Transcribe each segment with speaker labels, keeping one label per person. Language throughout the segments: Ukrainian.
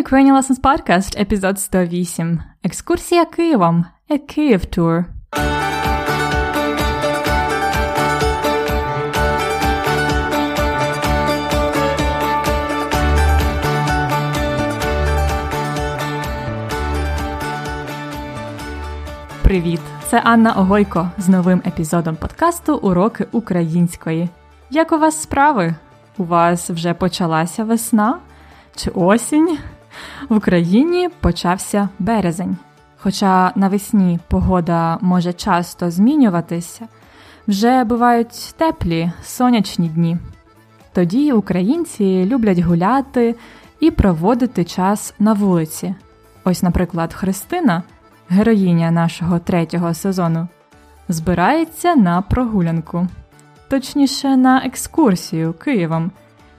Speaker 1: Ukrainian Lessons Podcast, епізод 108. Екскурсія Києвом. A Kyiv Tour. Привіт! Це Анна Огойко з новим епізодом подкасту Уроки української. Як у вас справи? У вас вже почалася весна чи осінь? В Україні почався березень. Хоча навесні погода може часто змінюватися, вже бувають теплі сонячні дні. Тоді українці люблять гуляти і проводити час на вулиці. Ось, наприклад, Христина, героїня нашого третього сезону, збирається на прогулянку, точніше, на екскурсію Києвом,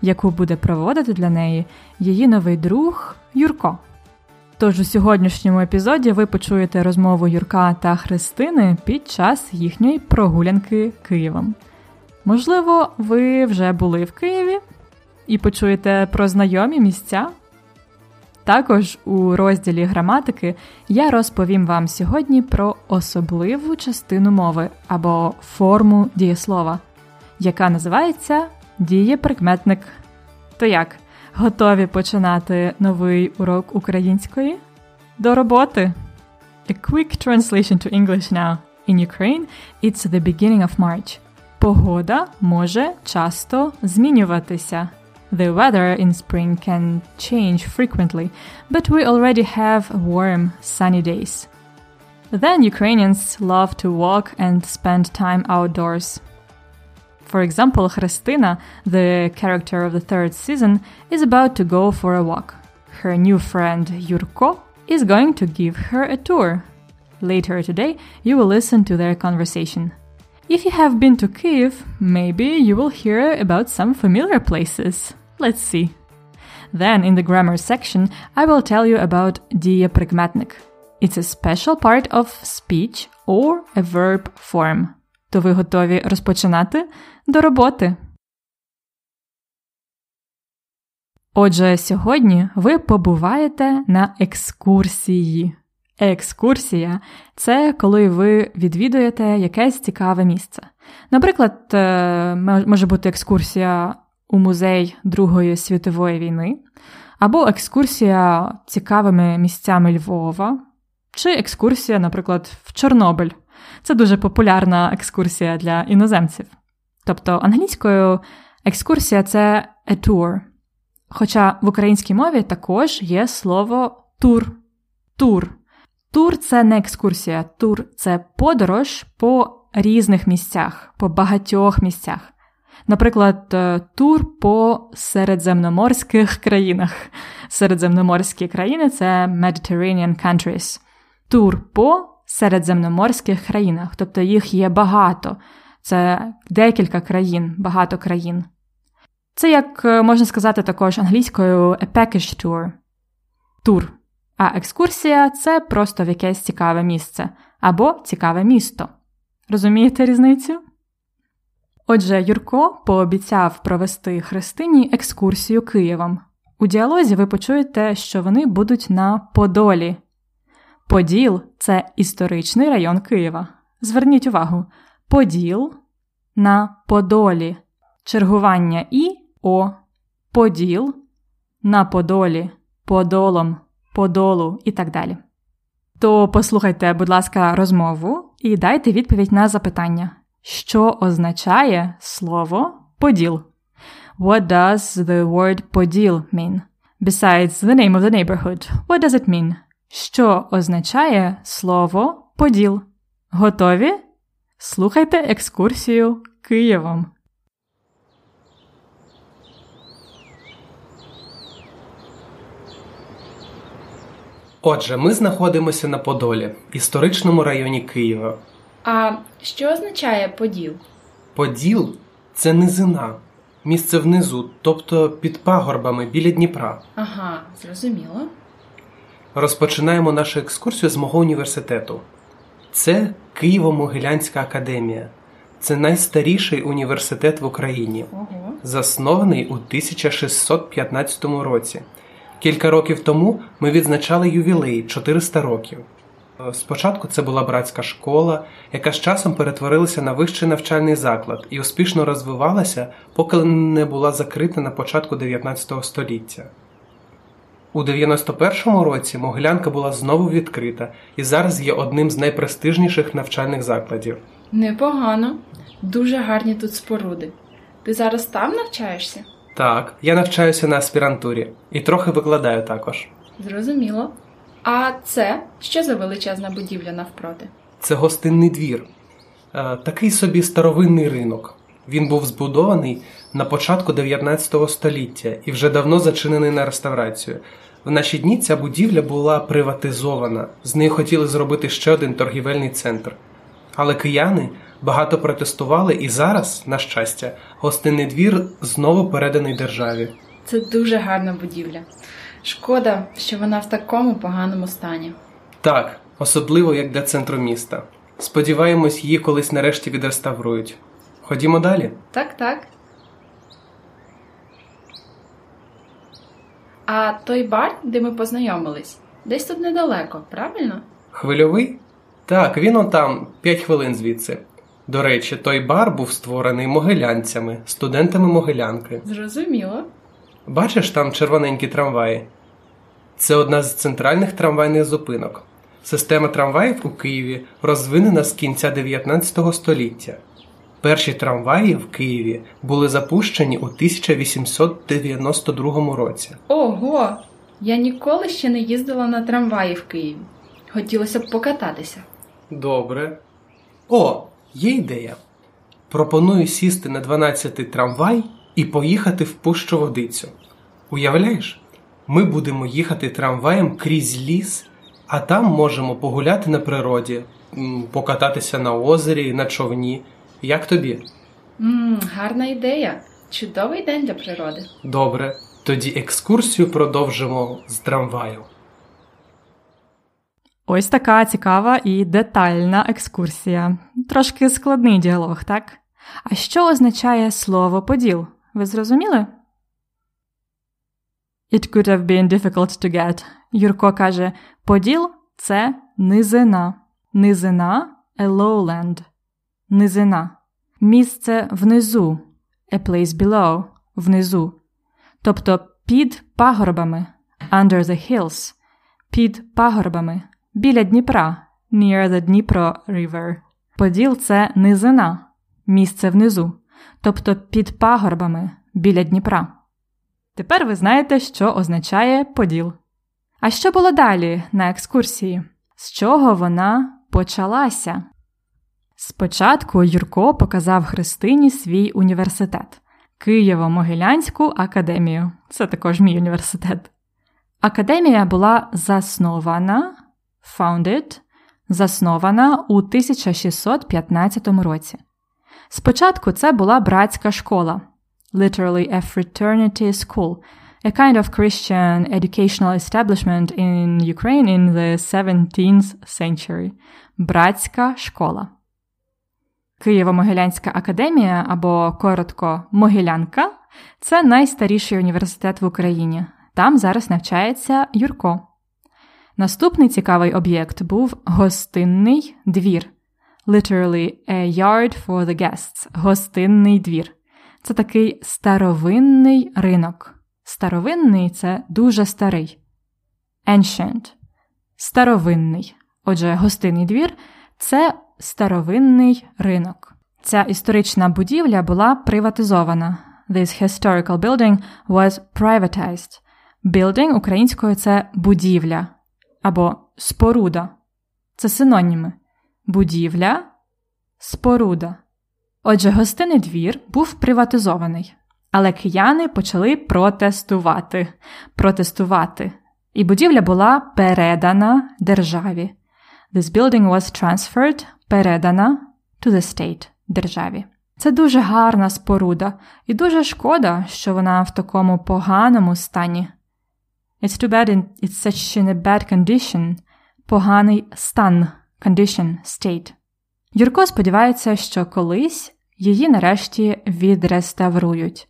Speaker 1: яку буде проводити для неї її новий друг Юрко. Тож у сьогоднішньому епізоді ви почуєте розмову Юрка та Христини під час їхньої прогулянки Києвом. Можливо, ви вже були в Києві і почуєте про знайомі місця. Також у розділі граматики я розповім вам сьогодні про особливу частину мови або форму дієслова, яка називається дієприкметник. То як? Готові починати новий урок української? До роботи! A quick translation to English now. In Ukraine, it's the beginning of March. Погода може часто змінюватися. The weather in spring can change frequently, but we already have warm, sunny days. Then Ukrainians love to walk and spend time outdoors. For example, Christina, the character of the third season, is about to go for a walk. Her new friend Yurko is going to give her a tour. Later today, you will listen to their conversation. If you have been to Kiev, maybe you will hear about some familiar places. Let's see. Then, in the grammar section, I will tell you about dia pragmatnik. It's a special part of speech or a verb form. То ви готові розпочинати? До роботи! Отже, сьогодні ви побуваєте на екскурсії. Екскурсія це коли ви відвідуєте якесь цікаве місце. Наприклад, е, може бути екскурсія у музей Другої світової війни, або екскурсія цікавими місцями Львова, чи екскурсія, наприклад, в Чорнобиль. Це дуже популярна екскурсія для іноземців. Тобто англійською екскурсія це a tour. Хоча в українській мові також є слово тур. Тур. Тур це не екскурсія, тур це подорож по різних місцях, по багатьох місцях. Наприклад, е, тур по середземноморських країнах. Середземноморські країни це Mediterranean countries. Тур по середземноморських країнах, тобто їх є багато. Це декілька країн, багато країн. Це, як е, можна сказати, також англійською a package tour. Тур. А екскурсія це просто в якесь цікаве місце або цікаве місто. Розумієте різницю? Отже, Юрко пообіцяв провести Христині екскурсію Києвом. У діалозі ви почуєте, що вони будуть на Подолі. Поділ це історичний район Києва. Зверніть увагу, Поділ на Подолі, чергування і О, Поділ на Подолі, Подолом, Подолу і так далі. То послухайте, будь ласка, розмову і дайте відповідь на запитання, що означає слово Поділ. What does the word Поділ mean? Besides the name of the neighborhood, what does it mean? Що означає слово Поділ? Готові? Слухайте екскурсію Києвом.
Speaker 2: Отже, ми знаходимося на Подолі, історичному районі Києва.
Speaker 3: А що означає Поділ?
Speaker 2: Поділ це низина, місце внизу, тобто під пагорбами біля Дніпра.
Speaker 3: Ага, зрозуміло.
Speaker 2: Розпочинаємо нашу екскурсію з мого університету. Це Києво-Могилянська академія. Це найстаріший університет в Україні, заснований у 1615 році. Кілька років тому ми відзначали ювілей 400 років. Спочатку це була братська школа, яка з часом перетворилася на вищий навчальний заклад і успішно розвивалася, поки не була закрита на початку 19 століття. У 91-му році Могилянка була знову відкрита і зараз є одним з найпрестижніших навчальних закладів.
Speaker 3: Непогано. Дуже гарні тут споруди. Ти зараз там навчаєшся?
Speaker 2: Так, я навчаюся на аспірантурі і трохи викладаю також.
Speaker 3: Зрозуміло. А це що за величезна будівля навпроти?
Speaker 2: Це гостинний двір, Е, такий собі старовинний ринок. Він був збудований на початку 19 століття і вже давно зачинений на реставрацію. В наші дні ця будівля була приватизована, з нею хотіли зробити ще один торгівельний центр. Але кияни багато протестували, і зараз, на щастя, гостинний двір знову переданий державі.
Speaker 3: Це дуже гарна будівля. Шкода, що вона в такому поганому стані.
Speaker 2: Так, особливо як для центру міста. Сподіваємось, її колись нарешті відреставрують. Ходімо далі.
Speaker 3: Так, так. А той бар, де ми познайомились, десь тут недалеко, правильно?
Speaker 2: Хвильовий? Так, він он там, 5 хвилин звідси. До речі, той бар був створений могилянцями, студентами могилянки.
Speaker 3: Зрозуміло.
Speaker 2: Бачиш там червоненькі трамваї? Це одна з центральних трамвайних зупинок. Система трамваїв у Києві розвинена з кінця 19 століття. Перші трамваї в Києві були запущені у 1892 році.
Speaker 3: Ого! Я ніколи ще не їздила на трамваї в Києві. Хотілося б покататися.
Speaker 2: Добре. О, є ідея. Пропоную сісти на 12-й трамвай і поїхати в Пущу Водицю. Уявляєш, ми будемо їхати трамваєм крізь ліс, а там можемо погуляти на природі, покататися на озері, на човні. Як тобі?
Speaker 3: Ммм, гарна ідея. Чудовий день для природи.
Speaker 2: Добре, тоді екскурсію продовжимо з трамваю.
Speaker 1: Ось така цікава і детальна екскурсія. Трошки складний діалог, так? А що означає слово поділ? Ви зрозуміли? It could have been difficult to get. Юрко каже: поділ це низина. Низина a lowland. Низина. Місце внизу. A place below. Внизу. Тобто під пагорбами. Under the hills. Під пагорбами. Біля Дніпра. Near the Dnipro River. Поділ це низина. Місце внизу. Тобто під пагорбами. Біля Дніпра. Тепер ви знаєте, що означає поділ. А що було далі на екскурсії? З чого вона почалася? Спочатку Юрко показав Христині свій університет Києво-Могилянську академію. Це також мій університет. Академія була заснована founded, заснована у 1615 році. Спочатку це була братська школа literally a fraternity school, a kind of Christian educational establishment in Ukraine in the 17th century. Братська школа. Києво-Могилянська академія або коротко Могилянка це найстаріший університет в Україні. Там зараз навчається Юрко. Наступний цікавий об'єкт був гостинний двір. Literally a yard for the guests. Гостинний двір. Це такий старовинний ринок. Старовинний це дуже старий. Ancient. Старовинний. Отже, гостинний двір це старовинний ринок. Ця історична будівля була приватизована. This historical building was privatized. Building українською це будівля або споруда. Це синоніми. Будівля, споруда. Отже, гостинний двір був приватизований, але кияни почали протестувати. Протестувати. І будівля була передана державі. This building was transferred, передана to the state, державі. Це дуже гарна споруда, і дуже шкода, що вона в такому поганому стані. It's too bad in it's such in a bad condition. Поганий стан, condition, state. Юрко сподівається, що колись її нарешті відреставрують.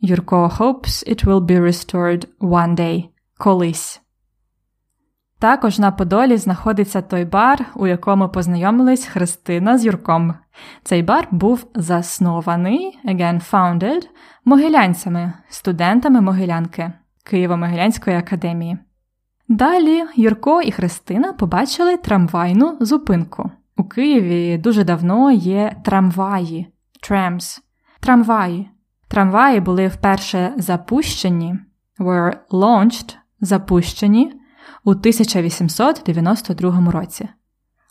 Speaker 1: Юрко hopes it will be restored one day. колись. Також на Подолі знаходиться той бар, у якому познайомились Христина з Юрком. Цей бар був заснований, again founded, могилянцями, студентами Могилянки Києво-Могилянської академії. Далі Юрко і Христина побачили трамвайну зупинку. У Києві дуже давно є трамваї, trams, трамваї. Трамваї були вперше запущені, were launched, запущені у 1892 році.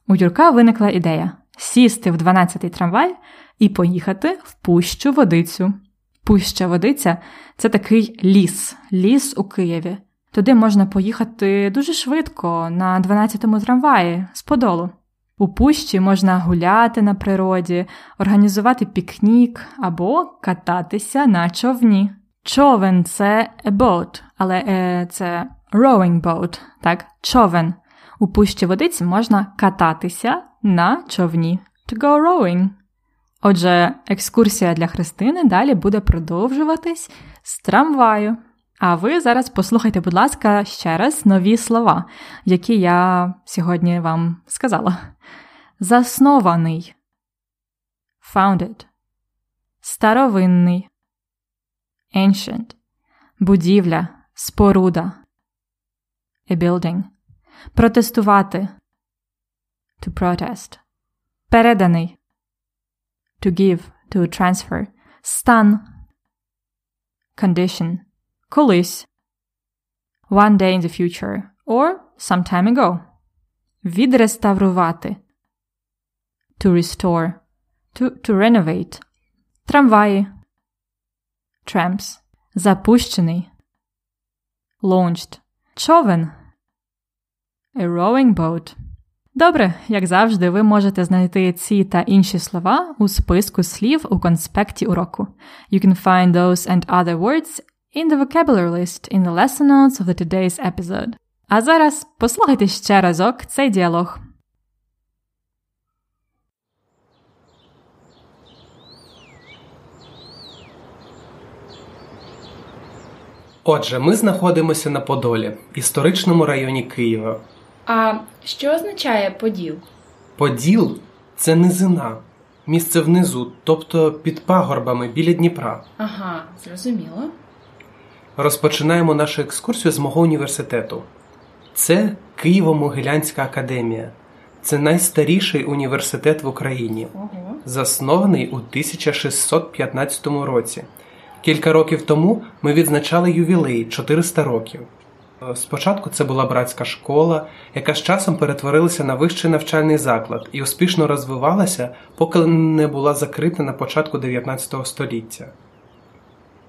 Speaker 1: У Юрка виникла ідея сісти в 12-й трамвай і поїхати в Пущу Водицю. Пуща Водиця це такий ліс, ліс у Києві. Туди можна поїхати дуже швидко на 12-му трамваї з Подолу. У пущі можна гуляти на природі, організувати пікнік або кататися на човні. Човен це a boat, але е, це rowing boat, так, човен. У пущі водиці можна кататися на човні. To go rowing. Отже, екскурсія для Христини далі буде продовжуватись з трамваю. А ви зараз послухайте, будь ласка, ще раз нові слова, які я сьогодні вам сказала. Заснований. Founded. Старовинний. Ancient. Будівля. Споруда. A building. Протестувати. To protest. Переданий. To give. To transfer. Стан. Condition. Колись. One day in the future. Or some time ago. Відреставрувати. To restore. To, to renovate. Трамваї. Tramps. Запущений. Launched. Човен. A rowing boat. Добре, як завжди, ви можете знайти ці та інші слова у списку слів у конспекті уроку. You can find those and other words in the vocabulary list in the lesson notes of the today's episode. А зараз послухайте ще разок цей діалог.
Speaker 2: Отже, ми знаходимося на Подолі, історичному районі Києва.
Speaker 3: А що означає поділ?
Speaker 2: Поділ це низина, місце внизу, тобто під пагорбами біля Дніпра.
Speaker 3: Ага, зрозуміло.
Speaker 2: Розпочинаємо нашу екскурсію з мого університету. Це Києво-Могилянська академія. Це найстаріший університет в Україні,
Speaker 3: Ого.
Speaker 2: заснований у 1615 році. Кілька років тому ми відзначали ювілей 400 років. Спочатку це була братська школа, яка з часом перетворилася на вищий навчальний заклад і успішно розвивалася, поки не була закрита на початку 19 століття.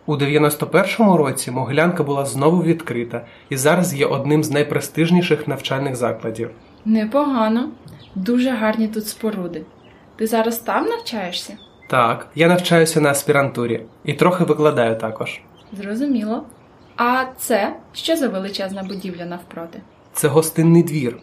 Speaker 2: У 91-му році Могилянка була знову відкрита і зараз є одним з найпрестижніших навчальних закладів.
Speaker 3: Непогано. Дуже гарні тут споруди. Ти зараз там навчаєшся?
Speaker 2: Так, я навчаюся на аспірантурі і трохи викладаю також.
Speaker 3: Зрозуміло. А це що за величезна будівля навпроти?
Speaker 2: Це гостинний двір,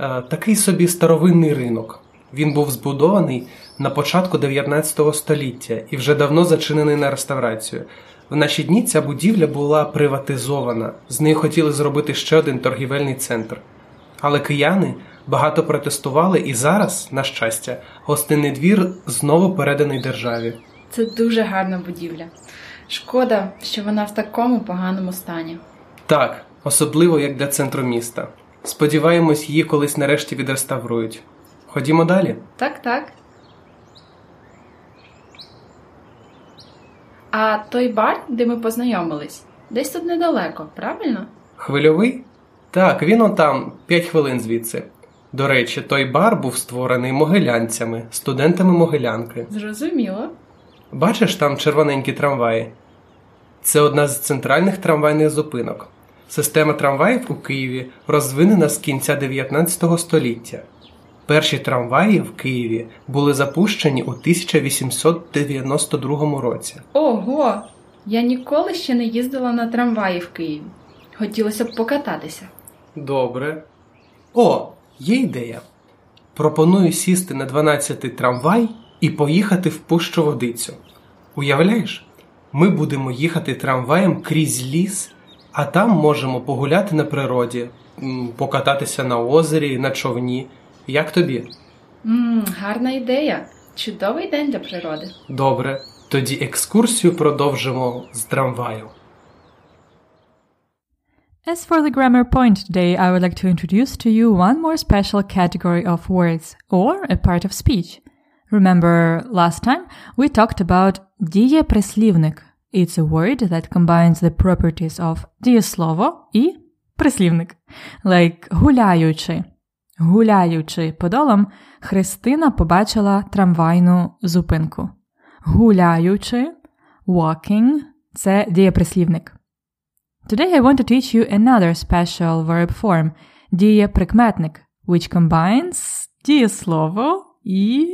Speaker 2: Е, такий собі старовинний ринок. Він був збудований на початку 19 століття і вже давно зачинений на реставрацію. В наші дні ця будівля була приватизована. З нею хотіли зробити ще один торгівельний центр. Але кияни багато протестували, і зараз, на щастя, гостинний двір знову переданий державі.
Speaker 3: Це дуже гарна будівля. Шкода, що вона в такому поганому стані.
Speaker 2: Так, особливо як для центру міста. Сподіваємось, її колись нарешті відреставрують. Ходімо далі.
Speaker 3: Так, так. А той бар, де ми познайомились, десь тут недалеко, правильно?
Speaker 2: Хвильовий? Так, він отам, 5 хвилин звідси. До речі, той бар був створений могилянцями, студентами могилянки.
Speaker 3: Зрозуміло.
Speaker 2: Бачиш там червоненькі трамваї? Це одна з центральних трамвайних зупинок. Система трамваїв у Києві розвинена з кінця 19 століття. Перші трамваї в Києві були запущені у 1892 році.
Speaker 3: Ого! Я ніколи ще не їздила на трамваї в Києві. Хотілося б покататися.
Speaker 2: Добре. О, є ідея. Пропоную сісти на 12-й трамвай і поїхати в Пущу Водицю. Уявляєш, ми будемо їхати трамваєм крізь ліс, А там можемо погуляти на природі, покататися на озері, на човні. Як тобі?
Speaker 3: Ммм, гарна ідея. Чудовий день для природи.
Speaker 2: Добре, тоді екскурсію продовжимо з трамваю.
Speaker 1: As for the grammar point today, I would like to introduce to you one more special category of words, or a part of speech. Remember last time we talked about дієприслівник. It's a word that combines the properties of дієслово і прислівник. Like гуляючи. Гуляючи подолом, Христина побачила трамвайну зупинку. Гуляючи, walking – це дієприслівник. Today I want to teach you another special verb form – дієприкметник, which combines дієслово і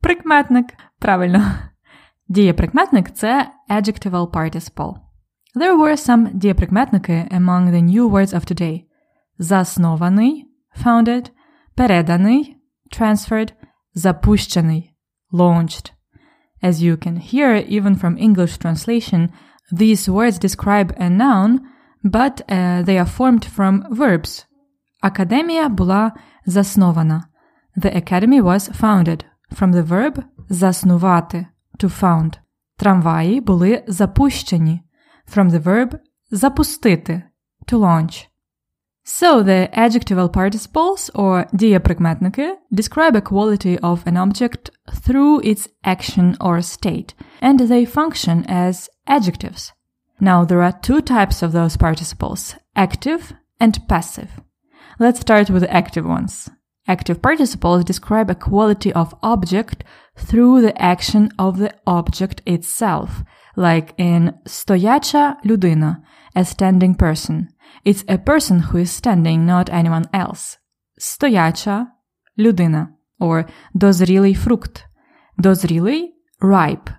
Speaker 1: прикметник. Правильно. Дієприкметник – це adjectival participle. There were some дієприкметники among the new words of today. Заснований – founded, переданий – transferred, запущений – launched. As you can hear even from English translation, these words describe a noun, but uh, they are formed from verbs. Академія була заснована. The academy was founded from the verb заснувати to found. Трамваї були запущені from the verb запустити to launch. So the adjectival participles or дієприкметники describe a quality of an object through its action or state, and they function as adjectives. Now there are two types of those participles, active and passive. Let's start with the active ones. Active participles describe a quality of object through the action of the object itself, like in стояча людина, a standing person. It's a person who is standing, not anyone else. Стояча людина, or дозрілий фрукт. Дозрілий – ripe.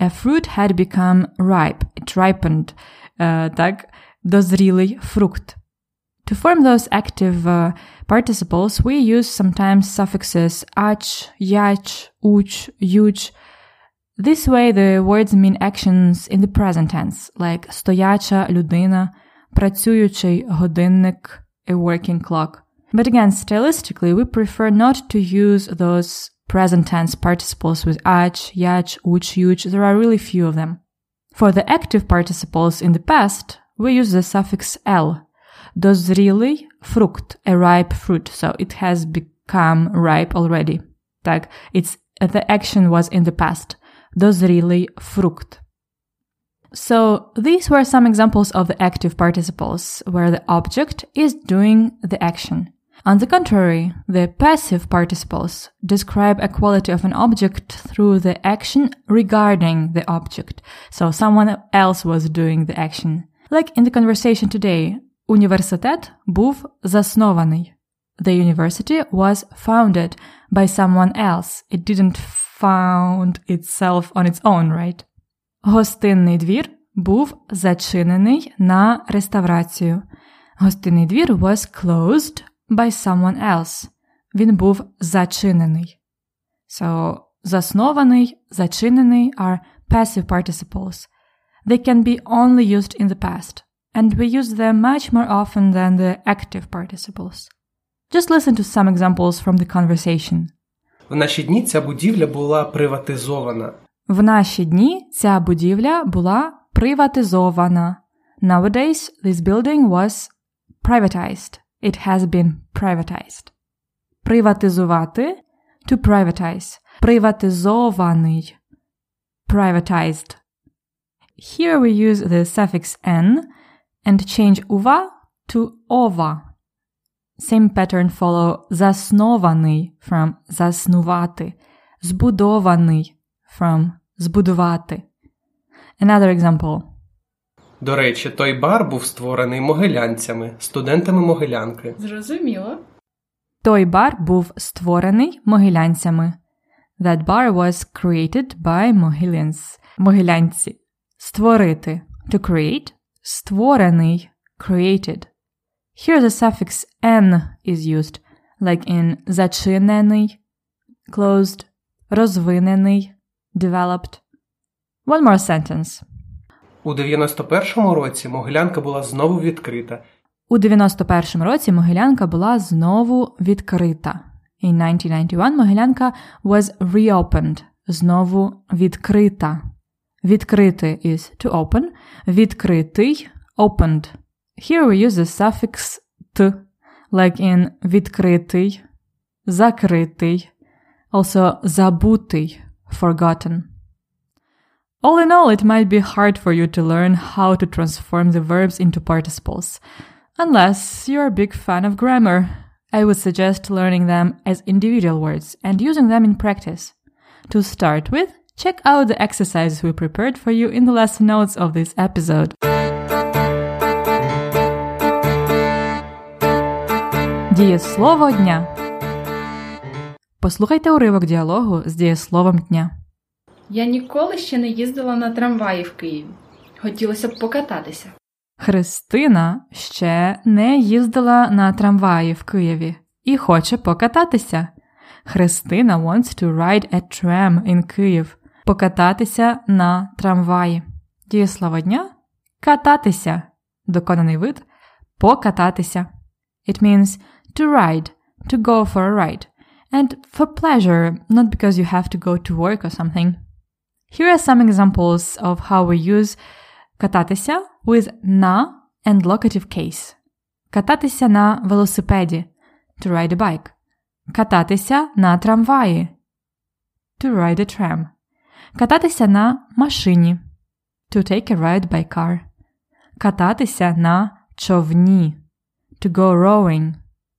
Speaker 1: A fruit had become ripe. It ripened. Uh, так, дозрілий фрукт. To form those active uh, participles, we use sometimes suffixes ach, yach, uch, yuch. This way the words mean actions in the present tense, like стояча людина, працюючий годинник, a working clock. But again, stylistically, we prefer not to use those present tense participles with ach, yach, uch, yuch, there are really few of them. For the active participles in the past, we use the suffix l. Dozrili frukt, a ripe fruit, so it has become ripe already. Like it's the action was in the past. Dozrili frukt. So these were some examples of the active participles where the object is doing the action. On the contrary, the passive participles describe a quality of an object through the action regarding the object. So someone else was doing the action. Like in the conversation today, Університет був заснований. The university was founded by someone else. It didn't found itself on its own, right? Гостинний двір був зачинений на реставрацію. Гостинний двір was closed by someone else. Він був зачинений. So, заснований, зачинений are passive participles. They can be only used in the past and we use them much more often than the active participles. Just listen to some examples from the conversation.
Speaker 2: В наші дні ця будівля була приватизована.
Speaker 1: В наші дні ця будівля була приватизована. Nowadays, this building was privatized. It has been privatized. Приватизувати to privatize. Приватизований. Privatized. Here we use the suffix n and change uva to ova. Same pattern follow заснований from заснувати, збудований from збудувати. Another example.
Speaker 2: До речі, той бар був створений могилянцями, студентами могилянки.
Speaker 3: Зрозуміло.
Speaker 1: Той бар був створений могилянцями. That bar was created by Mohilians. Могилянці. Створити. To create створений, created. Here the suffix n is used, like in зачинений, closed, розвинений, developed. One more sentence.
Speaker 2: У 91-му році Могилянка була знову відкрита.
Speaker 1: У 91-му році Могилянка була знову відкрита. In 1991 Могилянка was reopened. Знову відкрита. Відкрити is to open. Відкритий opened. Here we use the suffix t, like in відкритий, закритий, also забутий, forgotten. All in all, it might be hard for you to learn how to transform the verbs into participles. Unless you're a big fan of grammar, I would suggest learning them as individual words and using them in practice. To start with, check out the exercises we prepared for you in the lesson notes of this episode. Дієслово дня. Послухайте уривок діалогу з дієсловом дня.
Speaker 3: Я ніколи ще не їздила на трамваї в Києві. Хотілося б покататися.
Speaker 1: Христина ще не їздила на трамваї в Києві і хоче покататися. Христина wants to ride a tram in Київ. Покататися на трамваї. Дієслово дня кататися. Доконаний вид покататися. It means to ride, to go for a ride. And for pleasure, not because you have to go to work or something. Here are some examples of how we use кататися with на and locative case. Кататися на велосипеді to ride a bike. Кататися на трамваї to ride a tram. Кататися на машині to take a ride by car. Кататися на човні to go rowing.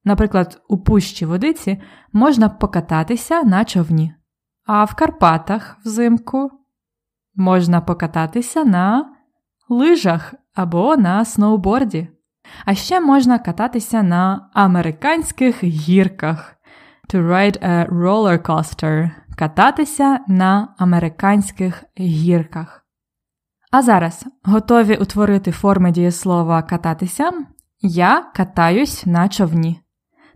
Speaker 1: Наприклад, у пущі водиці можна покататися на човні, а в Карпатах взимку можна покататися на лижах або на сноуборді. А ще можна кататися на американських гірках. To ride a roller coaster. Кататися на американських гірках. А зараз готові утворити форми дієслова кататися. Я катаюсь на човні.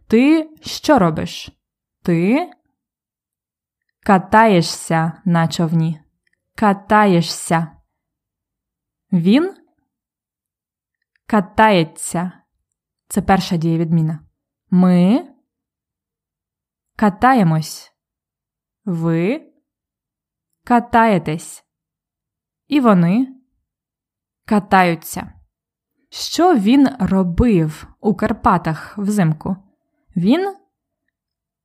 Speaker 1: Ти що робиш? Ти катаєшся на човні. Катаєшся. Він катається. Це перша дієвідміна. Ми катаємось. Ви катаєтесь. І вони катаються. Що він робив у Карпатах взимку? Він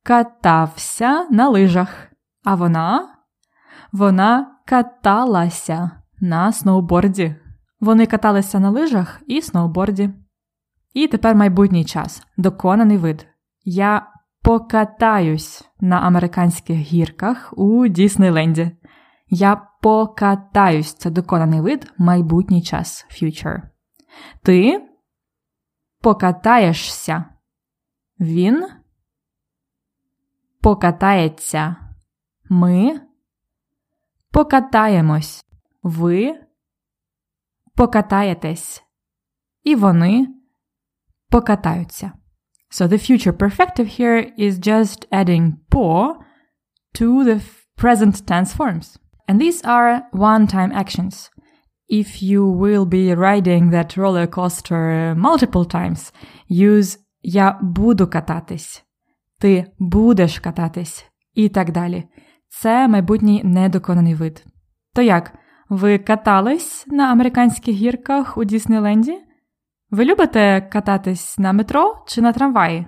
Speaker 1: катався на лижах, а вона вона каталася на сноуборді. Вони каталися на лижах і сноуборді. І тепер майбутній час доконаний вид. Я покатаюсь на американських гірках у Діснейленді. Я покатаюсь це доконаний вид майбутній час future. Ти покатаєшся. Він покатається. Ми покатаємось. Ви покатаєтесь. І вони покатаються. So the future perfective here is just adding по to the present tense forms. And these are one-time actions. If you will be riding that roller coaster multiple times, use я буду кататись, ти будеш кататись і так далі. Це майбутній недоконаний вид. То як, ви катались на американських гірках у Діснейленді? Ви любите кататись на метро чи на трамваї?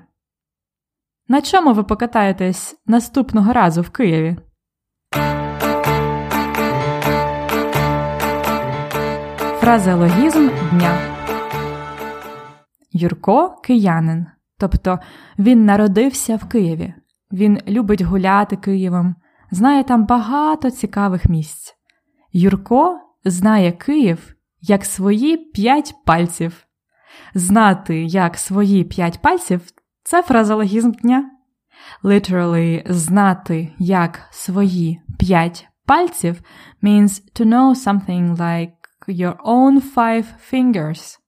Speaker 1: На чому ви покатаєтесь наступного разу в Києві? Фразеологізм дня Юрко киянин. Тобто він народився в Києві. Він любить гуляти Києвом, знає там багато цікавих місць. Юрко знає Київ як свої п'ять пальців. Знати як свої п'ять пальців це фразологізм дня. Literally, знати як свої п'ять пальців means to know something like your own five fingers.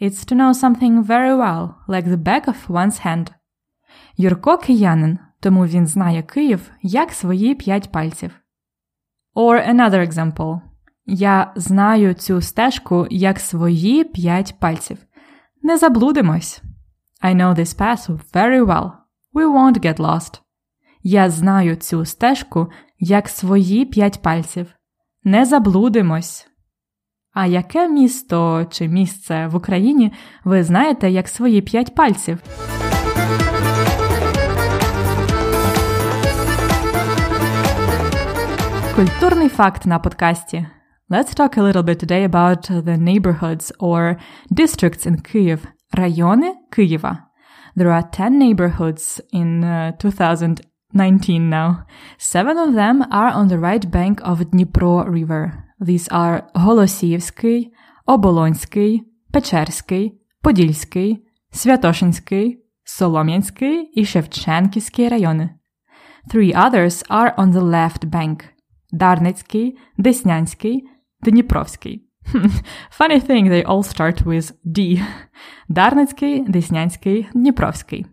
Speaker 1: It's to know something very well, like the back of one's hand. Юрко киянин, тому він знає Київ як свої п'ять пальців. Or another example. Я знаю цю стежку як свої п'ять пальців. Не заблудимось. I know this path very well. We won't get lost. Я знаю цю стежку як свої п'ять пальців. Не заблудимось. А яке місто чи місце в Україні ви знаєте як свої п'ять пальців? Культурний факт на подкасті. Let's talk a little bit today about the neighborhoods or districts in Kyiv, райони Києва. There are 10 neighborhoods in uh, 2019 now. Seven of them are on the right bank of Dnipro River. These are Голосіївський, Оболонський, Печерський, Подільський, Святошинський, Солом'янський і Шевченківський райони. Three others are on the left bank – Дарницький, Деснянський, Дніпровський. Funny thing, they all start with D. Darnitsky, Desnyansky, Dniprovsky.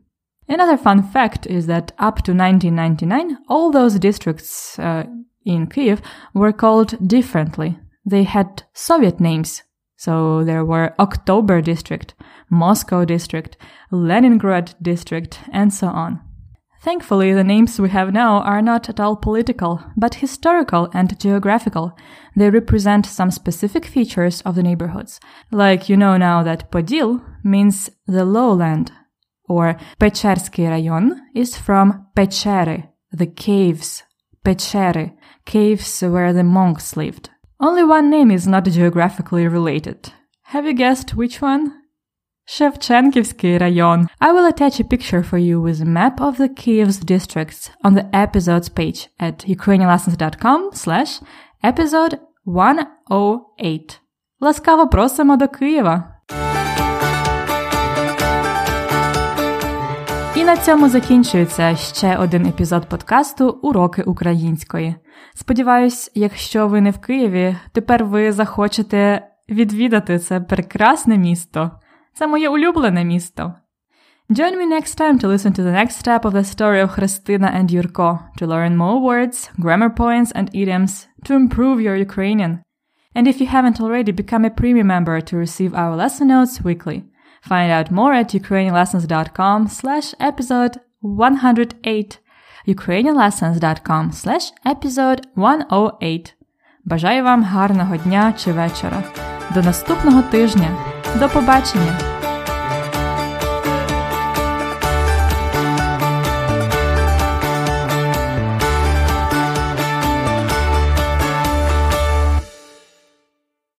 Speaker 1: Another fun fact is that up to 1999, all those districts uh, in Kiev were called differently. They had Soviet names. So there were October District, Moscow District, Leningrad District, and so on. Thankfully, the names we have now are not at all political, but historical and geographical. They represent some specific features of the neighborhoods. Like you know now that Podil means the lowland, or Pechersky rayon is from Pechere, the caves. Pechere, caves where the monks lived. Only one name is not geographically related. Have you guessed which one? Shevchenkivsky rayon. I will attach a picture for you with a map of the Kiev's districts on the episodes page at ukrainianlessons.com slash episode 108. Ласкаво просимо до Києва! І на цьому закінчується ще один епізод подкасту Уроки української. Сподіваюсь, якщо ви не в Києві, тепер ви захочете відвідати це прекрасне місто. Це моє улюблене місто. Join me next time to listen to the next step of the story of Христина and Yurko, to learn more words, grammar points, and idioms, to improve your Ukrainian. And if you haven't already, become a premium member to receive our lesson notes weekly. Find out more at ukrainianlessons.com slash episode 108 ukrainianlessons.com slash episode 108 Бажаю вам гарного дня чи вечора. До наступного тижня! До побачення!